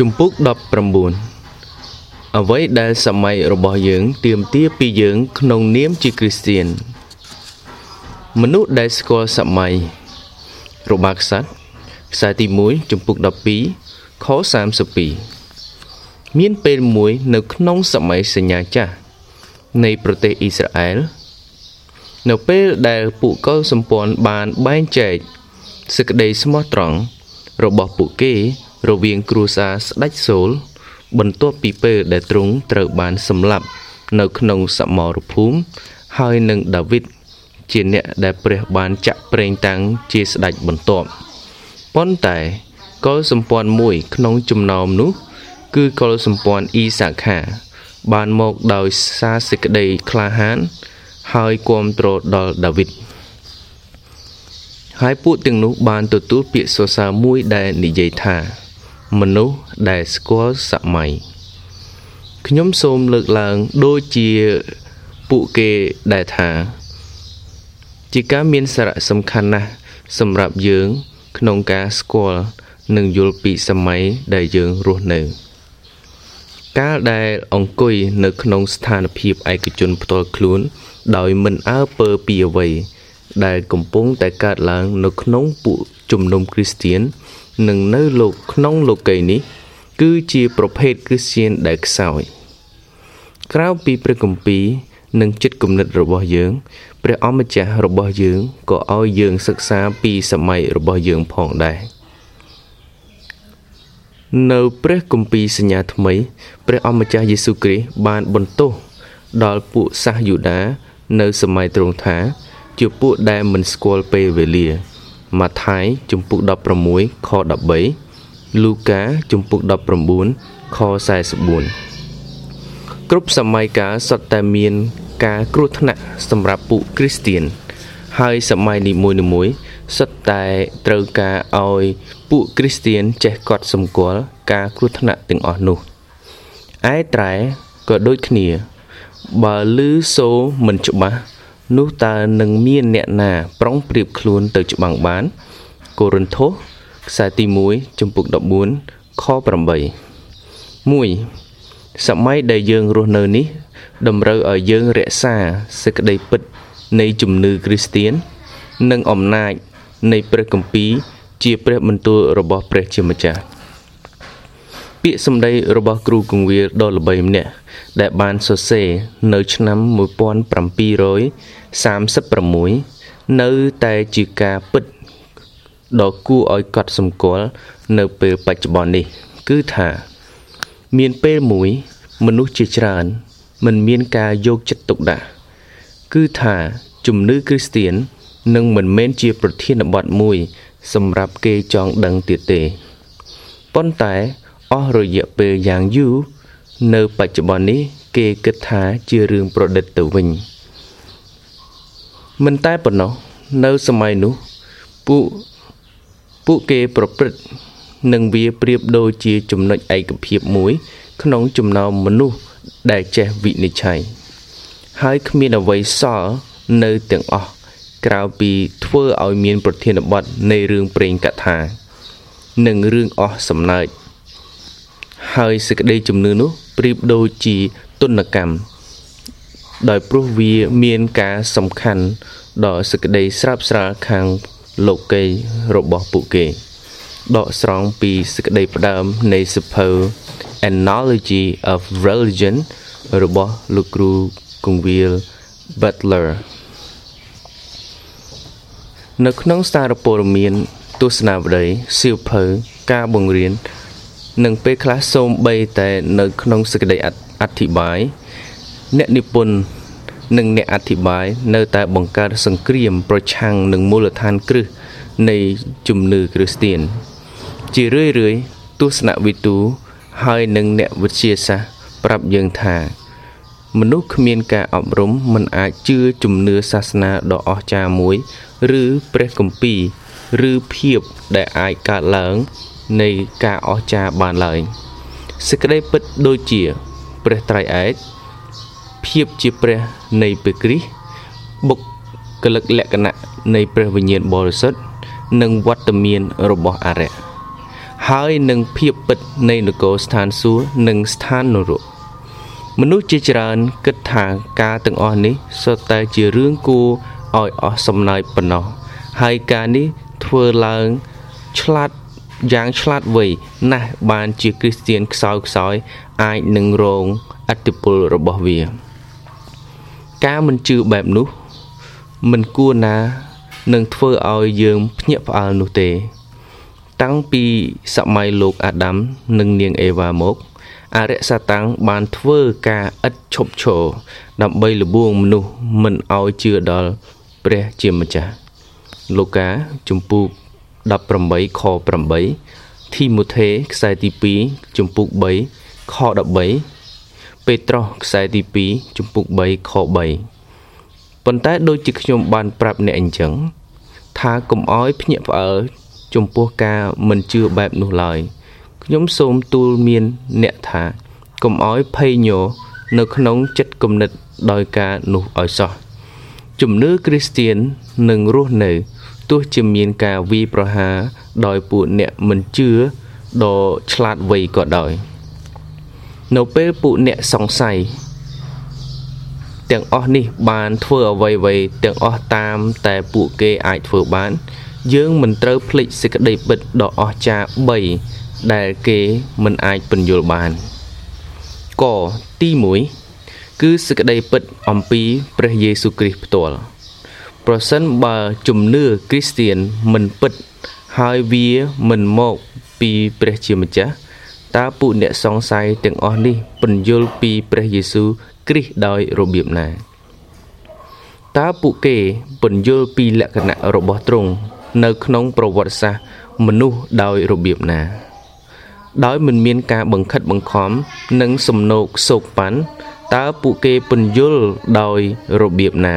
ជំពូក19អ្វីដែលសម័យរបស់យើងទាមទារពីយើងក្នុងនាមជាគ្រីស្ទៀនមនុស្សដែលស្គាល់សម័យរបស់ក្សត្រខ្សែទី1ជំពូក12ខ32មានពេលមួយនៅក្នុងសម័យសញ្ញាចាស់នៃប្រទេសអ៊ីស្រាអែលនៅពេលដែលពួកកុលសម្ព័ន្ធបានបែងចែកសេចក្តីស្មោះត្រង់របស់ពួកគេ រវាងគ្រួសារស្ដេចសូល បន្ទាប់ពីពេលដែលទ្រង់ត្រូវបានសម្លាប់ នៅក្នុងសមរភូមិហើយនឹងដាវីតជាអ្នកដែលព្រះបានចាក់ប្រេងតាំងជាស្ដេចបន្ទាប់ប៉ុន្តែកុលសម្ព័ន្ធមួយក្នុងចំណោមនោះ គឺកុលសម្ព័ន្ធអ៊ីសាខា បានមកដោយសារសេចក្តីក្លាហាន ហើយគាំទ្រដល់ដាវីតហើយពួកទាំងនោះបានទទួលពាក្យសរសើរមួយដែលនិយាយថា មនុស្សដែលស្គាល់សម័យខ្ញុំសូមលើកឡើងដូចជាពួកគេដែលថា ជាការមានសារៈសំខាន់ណាស់សម្រាប់យើង ក្នុងការស្គាល់និងយល់ពីសម័យដែលយើងរស់នៅកាលដែលអង្គុយនៅក្នុងស្ថានភាពឯកជនផ្ទាល់ខ្លួន ដោយមិនអើពើពីអ្វីដែលកំពុងតែកើតឡើងនៅក្នុងពួកជំនុំគ្រីស្ទៀន និងនៅលោកក្នុងលោកីនេះ គឺជាប្រភេទគ្រីស្ទៀនដែលខ្សោយក្រៅពីព្រះគម្ពីរនិងចិត្តគំនិតរបស់យើងព្រះអម្ចាស់របស់យើងក៏ឲ្យយើងសិក្សាពីសម័យរបស់យើងផងដែរនៅព្រះគម្ពីរសញ្ញាថ្មីព្រះអម្ចាស់យេស៊ូវគ្រីស្ទបានបន្ទោសដល់ពួកសាសយូដានៅសម័យទ្រង់ថា ជាពួកដែលមិនស្គាល់ពេលវេលា ម៉ាថាយជំពូក16ខ13លូកាជំពូក19ខ44គ្រប់សម័យកាលសុទ្ធតែមានការគ្រោះថ្នាក់សម្រាប់ពួកគ្រីស្ទៀនហើយសម័យនីមួយៗសុទ្ធតែត្រូវការឲ្យពួកគ្រីស្ទៀនចេះកត់សម្គាល់ការគ្រោះថ្នាក់ទាំងអស់នោះឯត្រែក៏ដូចគ្នា បើលឺសូរមិនច្បាស់ នោះតើនឹងមានអ្នកណា ប្រុងប្រៀបខ្លួនទៅច្បាំងបានកូរិនថូសខ្សែទី1ចំពុក14ខ8 1សម័យដែលយើងរស់នៅនេះ តម្រូវឲ្យយើងរក្សាសេចក្តីពិតនៃជំនឿគ្រីស្ទៀននិងអំណាចនៃព្រះគម្ពីរជាព្រះបន្ទូលរបស់ព្រះជាម្ចាស់ ពាក្យសម្ដីរបស់គ្រូគង្វាលដ៏ល្បីម្នាក់ដែលបានសរសេរនៅឆ្នាំ1736នៅតែជាការពិតដ៏គួរឲ្យកត់សម្គាល់នៅពេលបច្ចុប្បន្ននេះ គឺថា មានពេលមួយ មនុស្សជាច្រើនមិនមានការយកចិត្តទុកដាក់គឺថាជំនឿគ្រីស្ទៀននឹងមិនមែនជាប្រធានបទមួយ សម្រាប់គេចង់ដឹងទៀតទេប៉ុន្តែ អស់រយៈពេលយ៉ាងយូរនៅបច្ចុប្បន្ននេះ គេគិតថាជារឿងប្រឌិតទៅវិញមិនតែប៉ុណ្ណោះនៅសម័យនោះពួកពួកគេប្រព្រឹត្តនឹងវាប្រៀបដូចជាចំណុចឯកភាពមួយ ក្នុងចំណោមមនុស្សដែលចេះវិនិច្ឆ័យហើយគ្មានអ្វីសល់នៅទាំងអស់ក្រៅពីធ្វើឲ្យមានប្រធានបទនៃរឿងព្រេងកថា និងរឿងអស់សំណើច ហើយសេចក្តីជំនឿនោះប្រៀបដូចជាទុនកម្មដោយព្រោះវាមានការសំខាន់ដល់សេចក្តីស្រាប់ស្រាលខាងលោកីរបស់ពួកគេ ដកស្រង់ពីសេចក្តីផ្ដើមនៃសភៅ Analogy of Religion របស់លោកគ្រូគង្វាល Butler នៅក្នុងសារព័ត៌មានទស្សនាវដ្តីសៀវភៅការបង្រៀន និងពេលខ្លះសូម្បីតែនៅក្នុងសេចក្តីអធិប្បាយអ្នកនិពន្ធនិងអ្នកអធិប្បាយនៅតែបង្កើតសង្គ្រាមប្រឆាំងនឹងមូលដ្ឋានគ្រឹះនៃជំនឿគ្រីស្ទៀនជារឿយៗទស្សនវិទូហើយនិងអ្នកវិទ្យាសាស្ត្រប្រាប់យើងថា មនុស្សគ្មានការអប់រំមិនអាចជឿជំនឿសាសនាដ៏អស្ចារ្យមួយ ឬព្រះគម្ពីរឬភាពដែលអាចកើតឡើង នៃការអស្ចារ្យបានឡើយសេចក្តីពិតដូចជាព្រះត្រៃឯកភាពជាព្រះនៃព្រះគ្រីស្ទបុគ្គលិកលក្ខណៈនៃព្រះវិញ្ញាណបរិសុទ្ធនិងវត្តមានរបស់អរិយហើយនឹងភាពពិតនៃនគរស្ថានសួគ៌និងស្ថាននរកមនុស្សជាច្រើនគិតថាការទាំងអស់នេះសុទ្ធតែជារឿងគួរឲ្យអស់សំណើចប៉ុណ្ណោះហើយការនេះធ្វើឡើងឆ្លាត យ៉ាងឆ្លាតវៃណាស់បានជាគ្រីស្ទៀនខ្សោយខ្សោយអាចនឹងរងអតិពលរបស់វា ការមិនជឿបែបនោះ មិនគួរណានឹងធ្វើឲ្យយើងភ្ញាក់ផ្អើលនោះទេ តាំងពីសម័យលោកអាដាមនិងនាងអេវ៉ាមកអរិយសាតាំងបានធ្វើការឥតឈប់ឈរដើម្បីលបួងមនុស្សមិនឲ្យជឿដល់ព្រះជាម្ចាស់លោកកាជំពូក 18ខ8ធីម៉ូថេខ្សែទី2ជំពូក3ខ13ពេត្រុសខ្សែទី2ជំពូក3ខ3ប៉ុន្តែដូចជាខ្ញុំបានប្រាប់អ្នកអញ្ចឹងថាកុំអោយភ្ញាក់ផ្អើលចំពោះការមិនជឿបែបនោះឡើយខ្ញុំសូមទូលមានអ្នកថាកុំអោយភ័យញ័រនៅក្នុងចិត្តគំនិតដោយការនោះឲ្យសោះជំនឿគ្រីស្ទៀននឹងរស់នៅ ទោះជាមានការវាយប្រហារដោយពួកអ្នកមិនជឿដ៏ឆ្លាតវៃក៏ដោយ នៅពេលពួកអ្នកសង្ស័យទាំងអស់នេះបានធ្វើអ្វីៗទាំងអស់តាមតែពួកគេអាចធ្វើបាន យើងមិនត្រូវភ្លេចសេចក្តីពិតដ៏អស្ចារ្យ3ដែលគេមិនអាចពន្យល់បានកទី1គឺសេចក្តីពិតអំពីព្រះយេស៊ូវគ្រីស្ទផ្ទាល់ ប្រសិនបើជំនឿគ្រីស្ទៀនមិនពិត ហើយវាមិនមកពីព្រះជាម្ចាស់តើពួកអ្នកសង្ស័យទាំងអស់នេះពន្យល់ពីព្រះយេស៊ូវគ្រីស្ទដោយរបៀបណាតើពួកគេពន្យល់ពីលក្ខណៈរបស់ទ្រង់នៅក្នុងប្រវត្តិសាស្ត្រមនុស្សដោយរបៀបណា ដោយមិនមានការបង្ខិតបង្ខំនិងសំណោកសោកប៉ាន់តើពួកគេពន្យល់ដោយរបៀបណា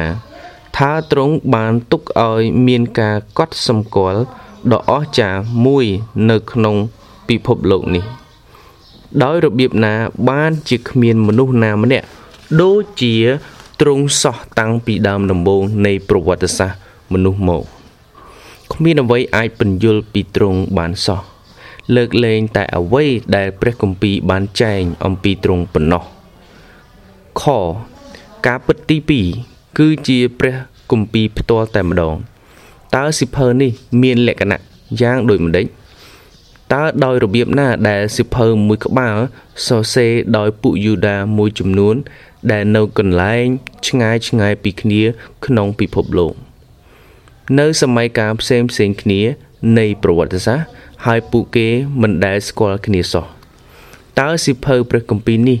ថាទ្រង់បានទុកឲ្យមានការកត់សម្គាល់ដ៏អស្ចារ្យមួយនៅក្នុងពិភពលោកនេះ ដោយរបៀបណាបានជាគ្មានមនុស្សណាម្នាក់ដូចជាទ្រង់សោះតាំងពីដើមដំបូងនៃប្រវត្តិសាស្ត្រមនុស្សមកគ្មានអ្វីអាចពន្យល់ពីទ្រង់បានសោះលើកលែងតែអ្វីដែលព្រះគម្ពីរបានចែងអំពីទ្រង់ប៉ុណ្ណោះខការពិតទី2 គឺជាព្រះគម្ពីរផ្ទាល់តែម្ដងតើសិភៅនេះមានលក្ខណៈយ៉ាងដូចម្ដេចតើដោយរបៀបណាដែលសិភៅមួយក្បាលសរសេរដោយពួកយូដាមួយចំនួន ដែលនៅកន្លែងឆ្ងាយឆ្ងាយពីគ្នា ក្នុងពិភពលោកនៅសម័យកាលផ្សេងផ្សេងគ្នា នៃប្រវត្តិសាស្ត្រហើយពួកគេមិនដែលស្គាល់គ្នាសោះតើសិភៅព្រះគម្ពីរនេះ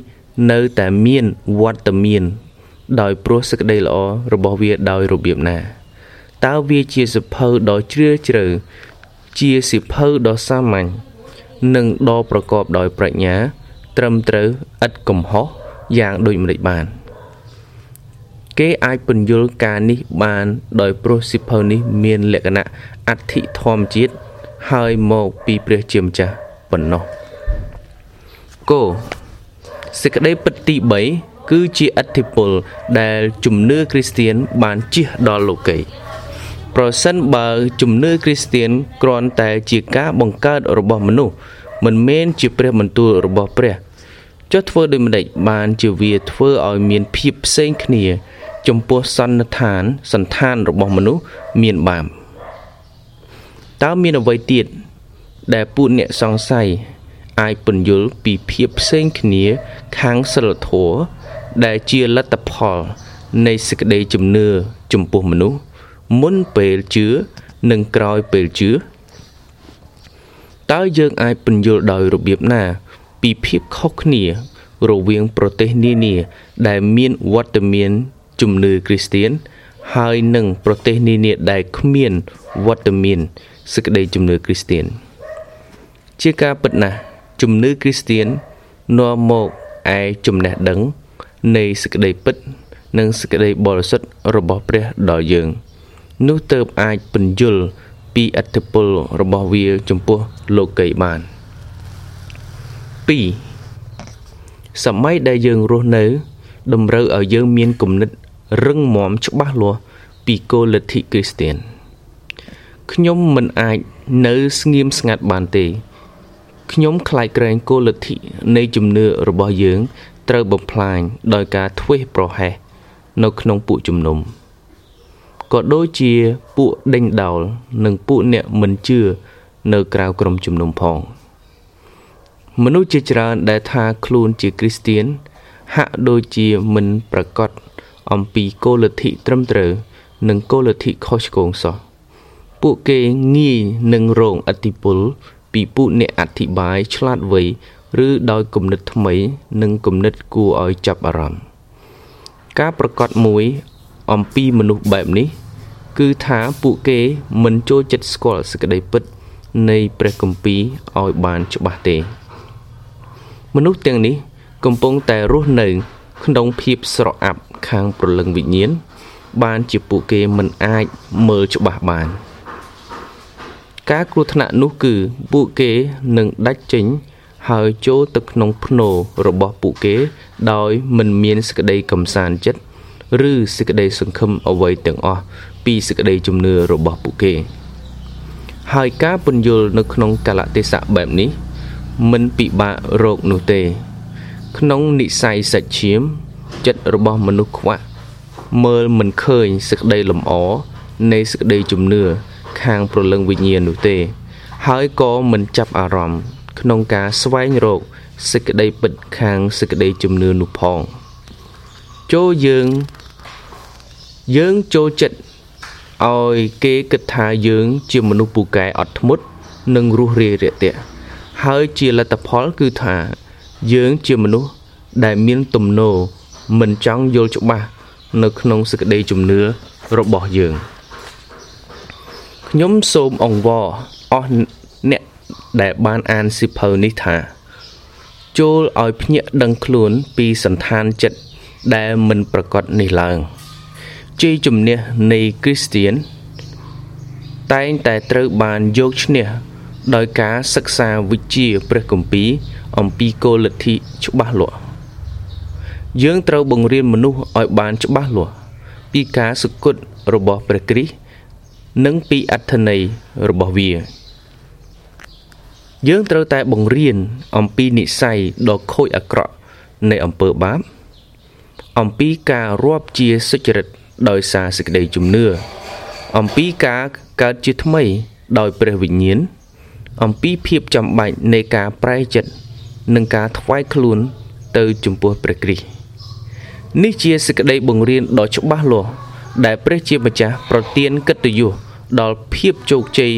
នៅតែមានវត្តមាន ដោយព្រោះសេចក្តីល្អរបស់វាដោយរបៀបណាតើវាជាសិភៅដ៏ជ្រាលជ្រៅជាសិភៅដ៏សាមញ្ញនិងដ៏ប្រកបដោយប្រាជ្ញា ត្រឹមត្រូវឥតកំហុសយ៉ាងដូចម្តេចបាន គេអាចពន្យល់ការនេះបាន ដោយព្រោះសិភៅនេះមានលក្ខណៈអធិធម្មជាតិហើយមកពីព្រះជាម្ចាស់ប៉ុណ្ណោះគោសេចក្តីពិតទី3 គឺជាឥទ្ធិពលដែលជំនឿគ្រីស្ទៀនបានជះដល់លោកីប្រសិនបើជំនឿគ្រីស្ទៀនគ្រាន់តែជាការបង្កើតរបស់មនុស្សមិនមែនជាព្រះបន្ទូលរបស់ព្រះចុះធ្វើដូចម្តេចបានជាវាធ្វើឲ្យមានភាពផ្សេងគ្នា ចំពោះសន្និដ្ឋានសន្តានរបស់មនុស្សមានបាបតើមានអ្វីទៀតដែលពួកអ្នកសង្ស័យអាចពន្យល់ពីភាពផ្សេងគ្នាខាងសិលធម៌ ដែលជាលទ្ធផល នៃសេចក្តីជំនឿចំពោះមនុស្សមុនពេលជឿនិងក្រោយពេលជឿតើយើងអាចពន្យល់ដោយរបៀបណា ពីភាពខុសគ្នា រវាងប្រទេសនានា ដែលមានវត្តមានជំនឿគ្រីស្ទៀនហើយនិងប្រទេសនានាដែលគ្មានវត្តមានសេចក្តីជំនឿគ្រីស្ទៀនជាការពិតណាស់ជំនឿគ្រីស្ទៀននាំមកឯចំណេះដឹង នៃសេចក្តីពិត និងសេចក្តីបរិសុទ្ធរបស់ព្រះដល់យើង នោះទៅអាចពន្យល់ពីអត្តពលរបស់វាចំពោះលោកីបាន2សម័យដែលយើងរស់នៅ តម្រូវឲ្យយើងមានគំនិតរឹងមាំច្បាស់លាស់ពីគោលលទ្ធិគ្រីស្ទានខ្ញុំមិនអាចនៅស្ងៀមស្ងាត់បានទេខ្ញុំខ្លាចក្រែងគោលលទ្ធិនៃជំនឿរបស់យើង ត្រូវបំផ្លាញដោយការធ្វេសប្រហែសនៅក្នុងពួកជំនុំក៏ដូចជាពួកដេញដោលនិងពួកអ្នកមិនជឿនៅក្រៅក្រុមជំនុំផងមនុស្សជាច្រើនដែលថាខ្លួនជាគ្រីស្ទៀនហាក់ដូចជាមិនប្រកាសអំពីគោលលទ្ធិត្រឹមត្រូវនិងគោលលទ្ធិខុសឆ្គងសោះពួកគេងាយនឹងរងអតិពលពីពួកអ្នកអធិប្បាយឆ្លាតវៃ ឬដោយគំនិតថ្មី និងគំនិតគួរឲ្យចាប់អារម្មណ៍ការប្រកាសមួយអំពីមនុស្សបែបនេះ គឺថាពួកគេមិនចូលចិត្តស្គាល់សេចក្តីពិត នៃព្រះគម្ពីរឲ្យបានច្បាស់ទេ មនុស្សទាំងនេះ កំពុងតែរស់នៅ ក្នុងភាពស្រអាប់ខាងព្រលឹងវិញ្ញាណបានជាពួកគេមិនអាចមើលច្បាស់បាន។ការគ្រោះថ្នាក់នោះគឺពួកគេនឹងដាច់ចេញ ហើយចូលទៅក្នុងភ្នោរបស់ពួកគេ ដោយមិនមានសេចក្តីកំសាន្តចិត្តឬសេចក្តីសង្ឃឹមអ្វីទាំងអស់ពីសេចក្តីជំនឿរបស់ពួកគេ ហើយការពន្យល់នៅក្នុងកលៈទេសៈបែបនេះ មិនពិបាករកនោះទេ ក្នុងនិស័យសាច់ឈាម ចិត្តរបស់មនុស្សខ្វាក់មើលមិនឃើញសេចក្តីលំអនៃសេចក្តីជំនឿខាងព្រលឹងវិញ្ញាណនោះទេ ហើយក៏មិនចាប់អារម្មណ៍ ក្នុងការស្វែងរកសេចក្តីពិតខាងសេចក្តីជំនឿនោះផងចូលយើងយើងចូលចិត្តឲ្យគេគិតថាយើងជាមនុស្សពូកែអត់ធ្មត់និងរស់រាយរាក់ទាក់ហើយជាលទ្ធផលគឺថាយើងជាមនុស្សដែលមានទំនោរមិនចង់យល់ច្បាស់នៅក្នុងសេចក្តីជំនឿរបស់យើង។ខ្ញុំសូមអង្វរអស់អ្នក ដែលបានអានសិភៅនេះថា ចូលឲ្យភ្ញាក់ដឹងខ្លួនពីសន្តានចិត្តដែលមិនប្រកបនេះឡើងជ័យជំនះនៃគ្រីស្ទៀនតែងតែត្រូវបានយកឈ្នះដោយការសិក្សាវិជ្ជាព្រះគម្ពីរអំពីគោលលទ្ធិច្បាស់លាស់យើងត្រូវបង្រៀនមនុស្សឲ្យបានច្បាស់លាស់ពីការសគត់របស់ព្រះគ្រីស្ទនិងពីអត្ថន័យរបស់វា យើងត្រូវតែបង្រៀនអំពីនិស័យដ៏ខូចអាក្រក់នៃអំពើបាបអំពីការរាប់ជាសុចរិតដោយសារសេចក្តីជំនឿអំពីការកើតជាថ្មីដោយព្រះវិញ្ញាណអំពីភាពចាំបាច់នៃការប្រែចិត្តនិងការថ្វាយខ្លួនទៅចំពោះព្រះគ្រីស្ទនេះជាសេចក្តីបង្រៀនដ៏ច្បាស់លាស់ដែលព្រះជាម្ចាស់ប្រទានកិត្តិយសដល់ភាពជោគជ័យ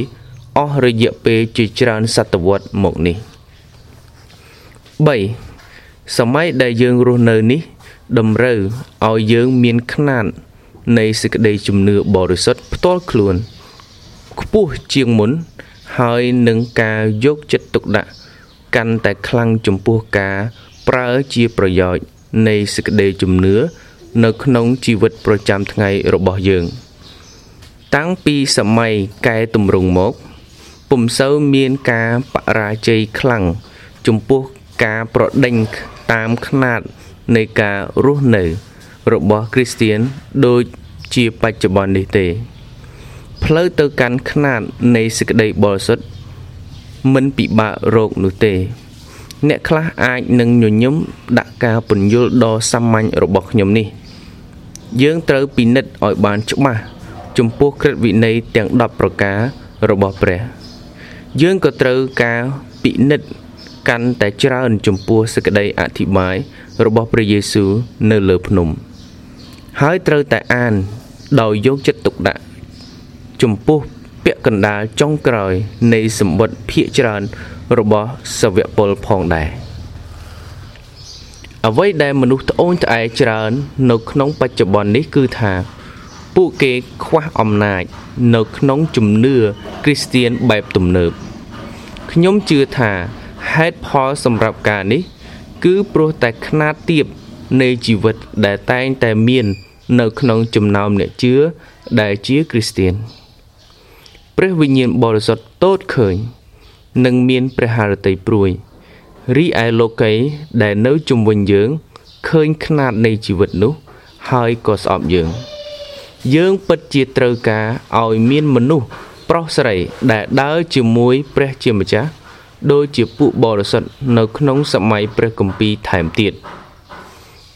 អស់រយៈពេលជាច្រើនសតវត្សមកនេះ3សម័យដែលយើងរស់នៅនេះ តម្រូវឲ្យយើងមានຂ្នាតនៃសេចក្តីជំនឿបរិសុទ្ធផ្ទាល់ខ្លួនខ្ពស់ជាងមុន ហើយនឹងការយកចិត្តទុកដាក់កាន់តែខ្លាំងចំពោះការប្រើជាប្រយោជន៍នៃសេចក្តីជំនឿនៅក្នុងជីវិតប្រចាំថ្ងៃរបស់យើង តាំងពីសម័យកែតម្រង់មក ពុំសូវមានការបរាជ័យខ្លាំងចំពោះការប្រដេញតាមຂ្នាតនៃការរស់នៅ របស់គ្រីស្ទៀនដូចជាបច្ចុប្បន្ននេះទេ ផ្លូវទៅកាន់ຂ្នាតនៃសេចក្តីបរិសុទ្ធមិនពិបាករកនោះទេ អ្នកខ្លះអាចនឹងញញឹមដាក់ការពន្យល់ដ៏សាមញ្ញរបស់ខ្ញុំនេះ យើងត្រូវពិនិត្យឲ្យបានច្បាស់ចំពោះក្រឹតវិន័យទាំង10ប្រការរបស់ព្រះ យើងក៏ត្រូវការពិនិត្យកាន់តែច្រើនចំពោះសេចក្តីអធិប្បាយរបស់ព្រះយេស៊ូវនៅលើភ្នំ ហើយត្រូវតែអានដោយយកចិត្តទុកដាក់ចំពោះពាក្យកណ្ដាលចុងក្រោយនៃសម្បត្តិភាកច្រើនរបស់សាវកពលផងដែរអ្វីដែលមនុស្សត្អូញត្អែច្រើននៅក្នុងបច្ចុប្បន្ននេះគឺថា ពួកគេខ្វះអំណាចនៅក្នុងជំនឿគ្រីស្ទៀនបែបទំនើបខ្ញុំជឿថាហេតុផលសម្រាប់ការនេះ គឺព្រោះតែຂ្នាតទៀបនៃជីវិតដែលតែងតែមាន នៅក្នុងចំណោមអ្នកជឿដែលជាគ្រីស្ទៀនព្រះវិញ្ញាណបរិសុទ្ធតូចឃើញនិងមានព្រះハរតីព្រួយរីឯលោកីដែលនៅជុំវិញយើងឃើញຂ្នាតនៃជីវិតនោះ ហើយក៏ស្អប់យើង យើងពិតជាត្រូវការឲ្យមានមនុស្សប្រុសស្រីដែលដើរជាមួយព្រះជាម្ចាស់ដូចជាពួកបរិសុទ្ធនៅក្នុងសម័យព្រះគម្ពីរថែមទៀត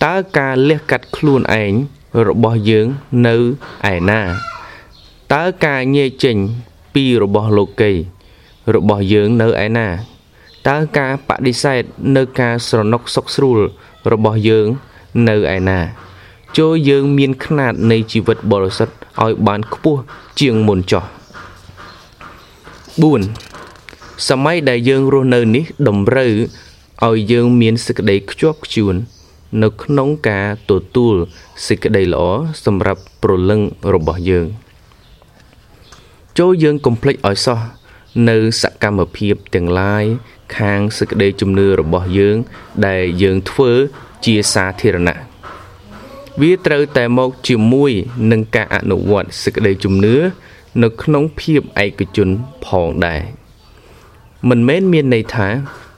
តើការលះកាត់ខ្លួនឯងរបស់យើងនៅឯណាតើការញែកចេញពីរបស់លោកីរបស់យើងនៅឯណាតើការបដិសេធនៅការស្រណុកសុខស្រួលរបស់យើងនៅឯណា ចូលយើងមានຂណាតនៃជីវិតបរិសុទ្ធឲ្យបានខ្ពស់ជាងមុនចោះ4សម័យដែលយើងរស់នៅនេះតម្រូវឲ្យយើងមានសេចក្តីខ្ជាប់ខ្ជួន នៅក្នុងការទទួលសេចក្តីល្អសម្រាប់ប្រលឹងរបស់យើង ចូលយើងកុំភ្លេចឲ្យសោះនៅសកម្មភាពទាំងឡាយខាងសេចក្តីជំនឿរបស់យើង ដែលយើងធ្វើជាសាធារណៈ វាត្រូវតែមកជាមួយនឹងការអនុវត្តសេចក្តីជំនឿនៅក្នុងភាពឯកជនផងដែរមិនមែនមានន័យថា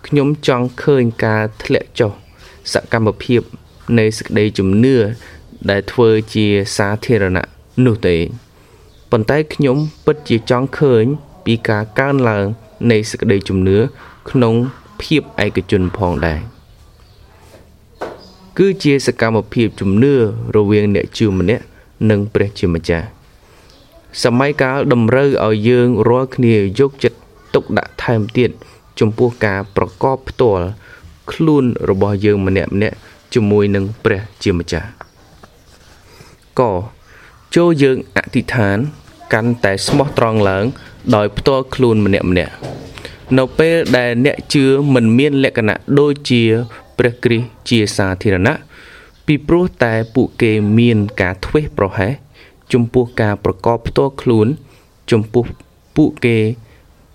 ខ្ញុំចង់ឃើញការធ្លាក់ចុះសកម្មភាពនៃសេចក្តីជំនឿដែលធ្វើជាសាធារណៈនោះទេប៉ុន្តែខ្ញុំពិតជាចង់ឃើញពីការកើនឡើងនៃសេចក្តីជំនឿក្នុងភាពឯកជនផងដែរ គឺជាសកម្មភាពជំនឿរវាងអ្នកជឿម្នាក់និងព្រះជាម្ចាស់សម័យកាលតម្រូវឲ្យយើងរាល់គ្នាយកចិត្តទុកដាក់ថែមទៀតចំពោះការប្រកបផ្ទាល់ខ្លួនរបស់យើងម្នាក់ម្នាក់ជាមួយនឹងព្រះជាម្ចាស់កចូលយើងអធិដ្ឋាន កាន់តែស្មោះត្រង់ឡើង ដោយផ្ទាល់ខ្លួនម្នាក់ម្នាក់នៅពេលដែលអ្នកជឿមិនមានលក្ខណៈដូចជា ព្រះគ្រីស្ទជាសាធារណៈពីព្រោះតែពួកគេមានការធ្វេសប្រហែសចំពោះការប្រកបផ្ទាល់ខ្លួន ចំពោះពួកគេ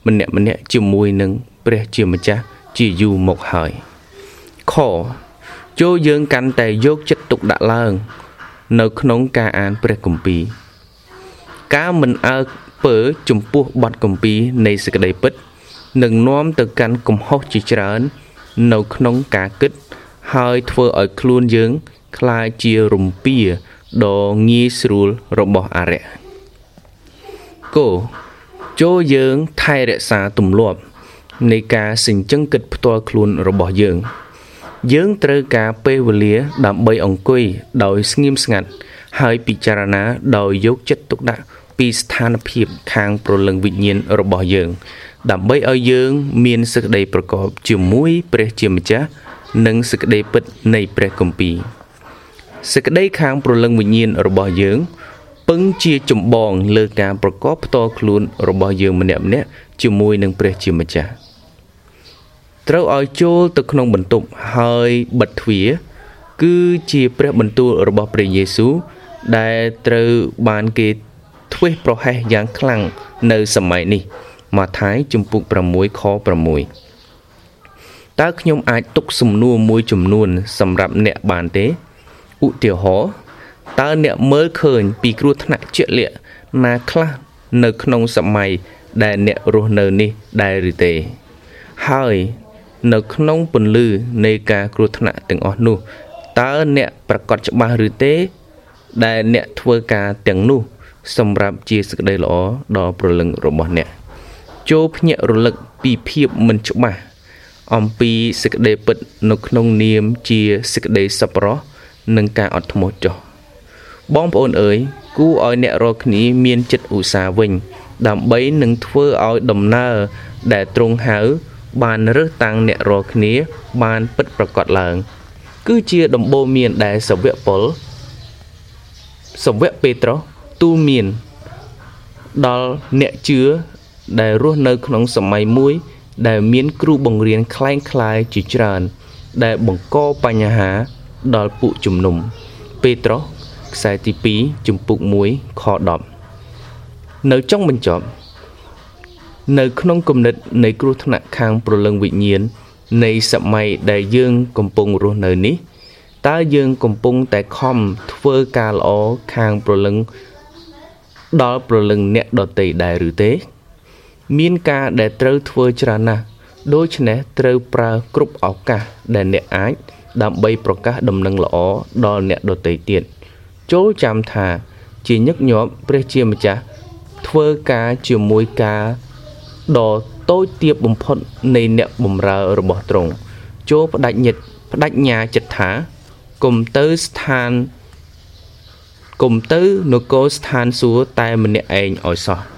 ម្នាក់ម្នាក់ជាមួយនឹងព្រះជាម្ចាស់ជាយូរមកហើយខចូលយើងកាន់តែយកចិត្តទុកដាក់ឡើង នៅក្នុងការអានព្រះគម្ពីរការមិនអើពើចំពោះបទគម្ពីរនៃសេចក្តីពិតនឹងនាំទៅកាន់កំហុសជាច្រើន នៅក្នុងការគិត ហើយធ្វើឲ្យខ្លួនយើងคล้ายជារំពាដ៏ងាយស្រួលរបស់អរិយគោចូលយើងថែរក្សាទម្លាប់នៃការសិញ្ជឹងគិតផ្ទាល់ខ្លួនរបស់យើង យើងត្រូវការពេលវេលាដើម្បីអង្គុយដោយស្ងៀមស្ងាត់ ហើយពិចារណាដោយយកចិត្តទុកដាក់ពីស្ថានភាពខាងប្រលឹងវិញ្ញាណរបស់យើង ដើម្បីឲ្យយើង មានសេចក្តីប្រកបជាមួយព្រះជាម្ចាស់និងសេចក្តីពិតនៃព្រះគម្ពីរសេចក្តីខាងប្រលឹងវិញ្ញាណរបស់យើងពឹងជាចម្បងលើការប្រកបផ្ទាល់ខ្លួនរបស់យើងម្នាក់ម្នាក់ជាមួយនឹងព្រះជាម្ចាស់ត្រូវឲ្យចូលទៅក្នុងបន្ទប់ហើយបិទទ្វារគឺជាព្រះបន្ទូលរបស់ព្រះយេស៊ូវដែលត្រូវបានគេធ្វេសប្រហែសយ៉ាងខ្លាំងនៅសម័យនេះ ម៉ាថាយជំពូក6ខ6តើខ្ញុំអាចទុកសំណួរមួយចំនួន សម្រាប់អ្នកបានទេឧទាហរណ៍តើអ្នកមើលឃើញពីគ្រោះថ្នាក់ជាក់លាក់ណាខ្លះនៅក្នុងសម័យដែលអ្នករស់នៅនេះដែរឬទេ ហើយនៅក្នុងពន្លឺនៃការគ្រោះថ្នាក់ទាំងអស់នោះតើអ្នកប្រកាសច្បាស់ឬទេ ដែលអ្នកធ្វើការទាំងនោះ សម្រាប់ជាសេចក្តីល្អដល់ប្រលឹងរបស់អ្នក ចូលភ្ញាក់រលឹកពីភាពមិនច្បាស់អំពីសេចក្តីពិតនៅក្នុងនាមជាសេចក្តីសប្បុរសនិងការអត់ធ្មត់ចុះបងប្អូនអើយគួរឲ្យអ្នករាល់គ្នាមានចិត្តឧស្សាហ៍វិញ ដើម្បីនឹងធ្វើឲ្យដំណើរដែលទ្រង់ហៅបានរើសតាំងអ្នករាល់គ្នា បានពិតប្រកបឡើង គឺជាដំបូន្មានដែលសាវកប៉ុលសាវកពេត្រុសទូលមានដល់អ្នកជឿ ដែលរស់នៅក្នុងសម័យមួយ ដែលមានគ្រូបង្រៀនคล้ายៗជាច្រើន ដែលបង្កបញ្ហាដល់ពួកជំនុំពេត្រុសខ្សែទី2ជំពូក1ខ10នៅចុងបញ្ចប់នៅក្នុងគំនិតនៃគ្រោះថ្នាក់ខាងប្រលឹងវិញ្ញាណនៃសម័យដែលយើងកំពុងរស់នៅនេះតើយើងកំពុងតែខំធ្វើការល្អខាងប្រលឹងដល់ប្រលឹងអ្នកដតីដែរឬទេ មានការដែលត្រូវធ្វើច្រើនណាស់ដូច្នេះត្រូវប្រើគ្រប់ឱកាសដែលអ្នកអាច ដើម្បីប្រកាសដំណឹងល្អដល់អ្នកដទៃទៀតចូលចាំថា ជាញឹកញាប់ព្រះជាម្ចាស់ធ្វើការជាមួយការដ៏តូចទាបបំផុតនៃអ្នកបម្រើរបស់ទ្រង់ចូលបដិញ្ញាបដិញ្ញាចិត្តថាគុំទៅស្ថានគុំទៅនគរស្ថានសួគ៌តែម្នាក់ឯងឲ្យសោះ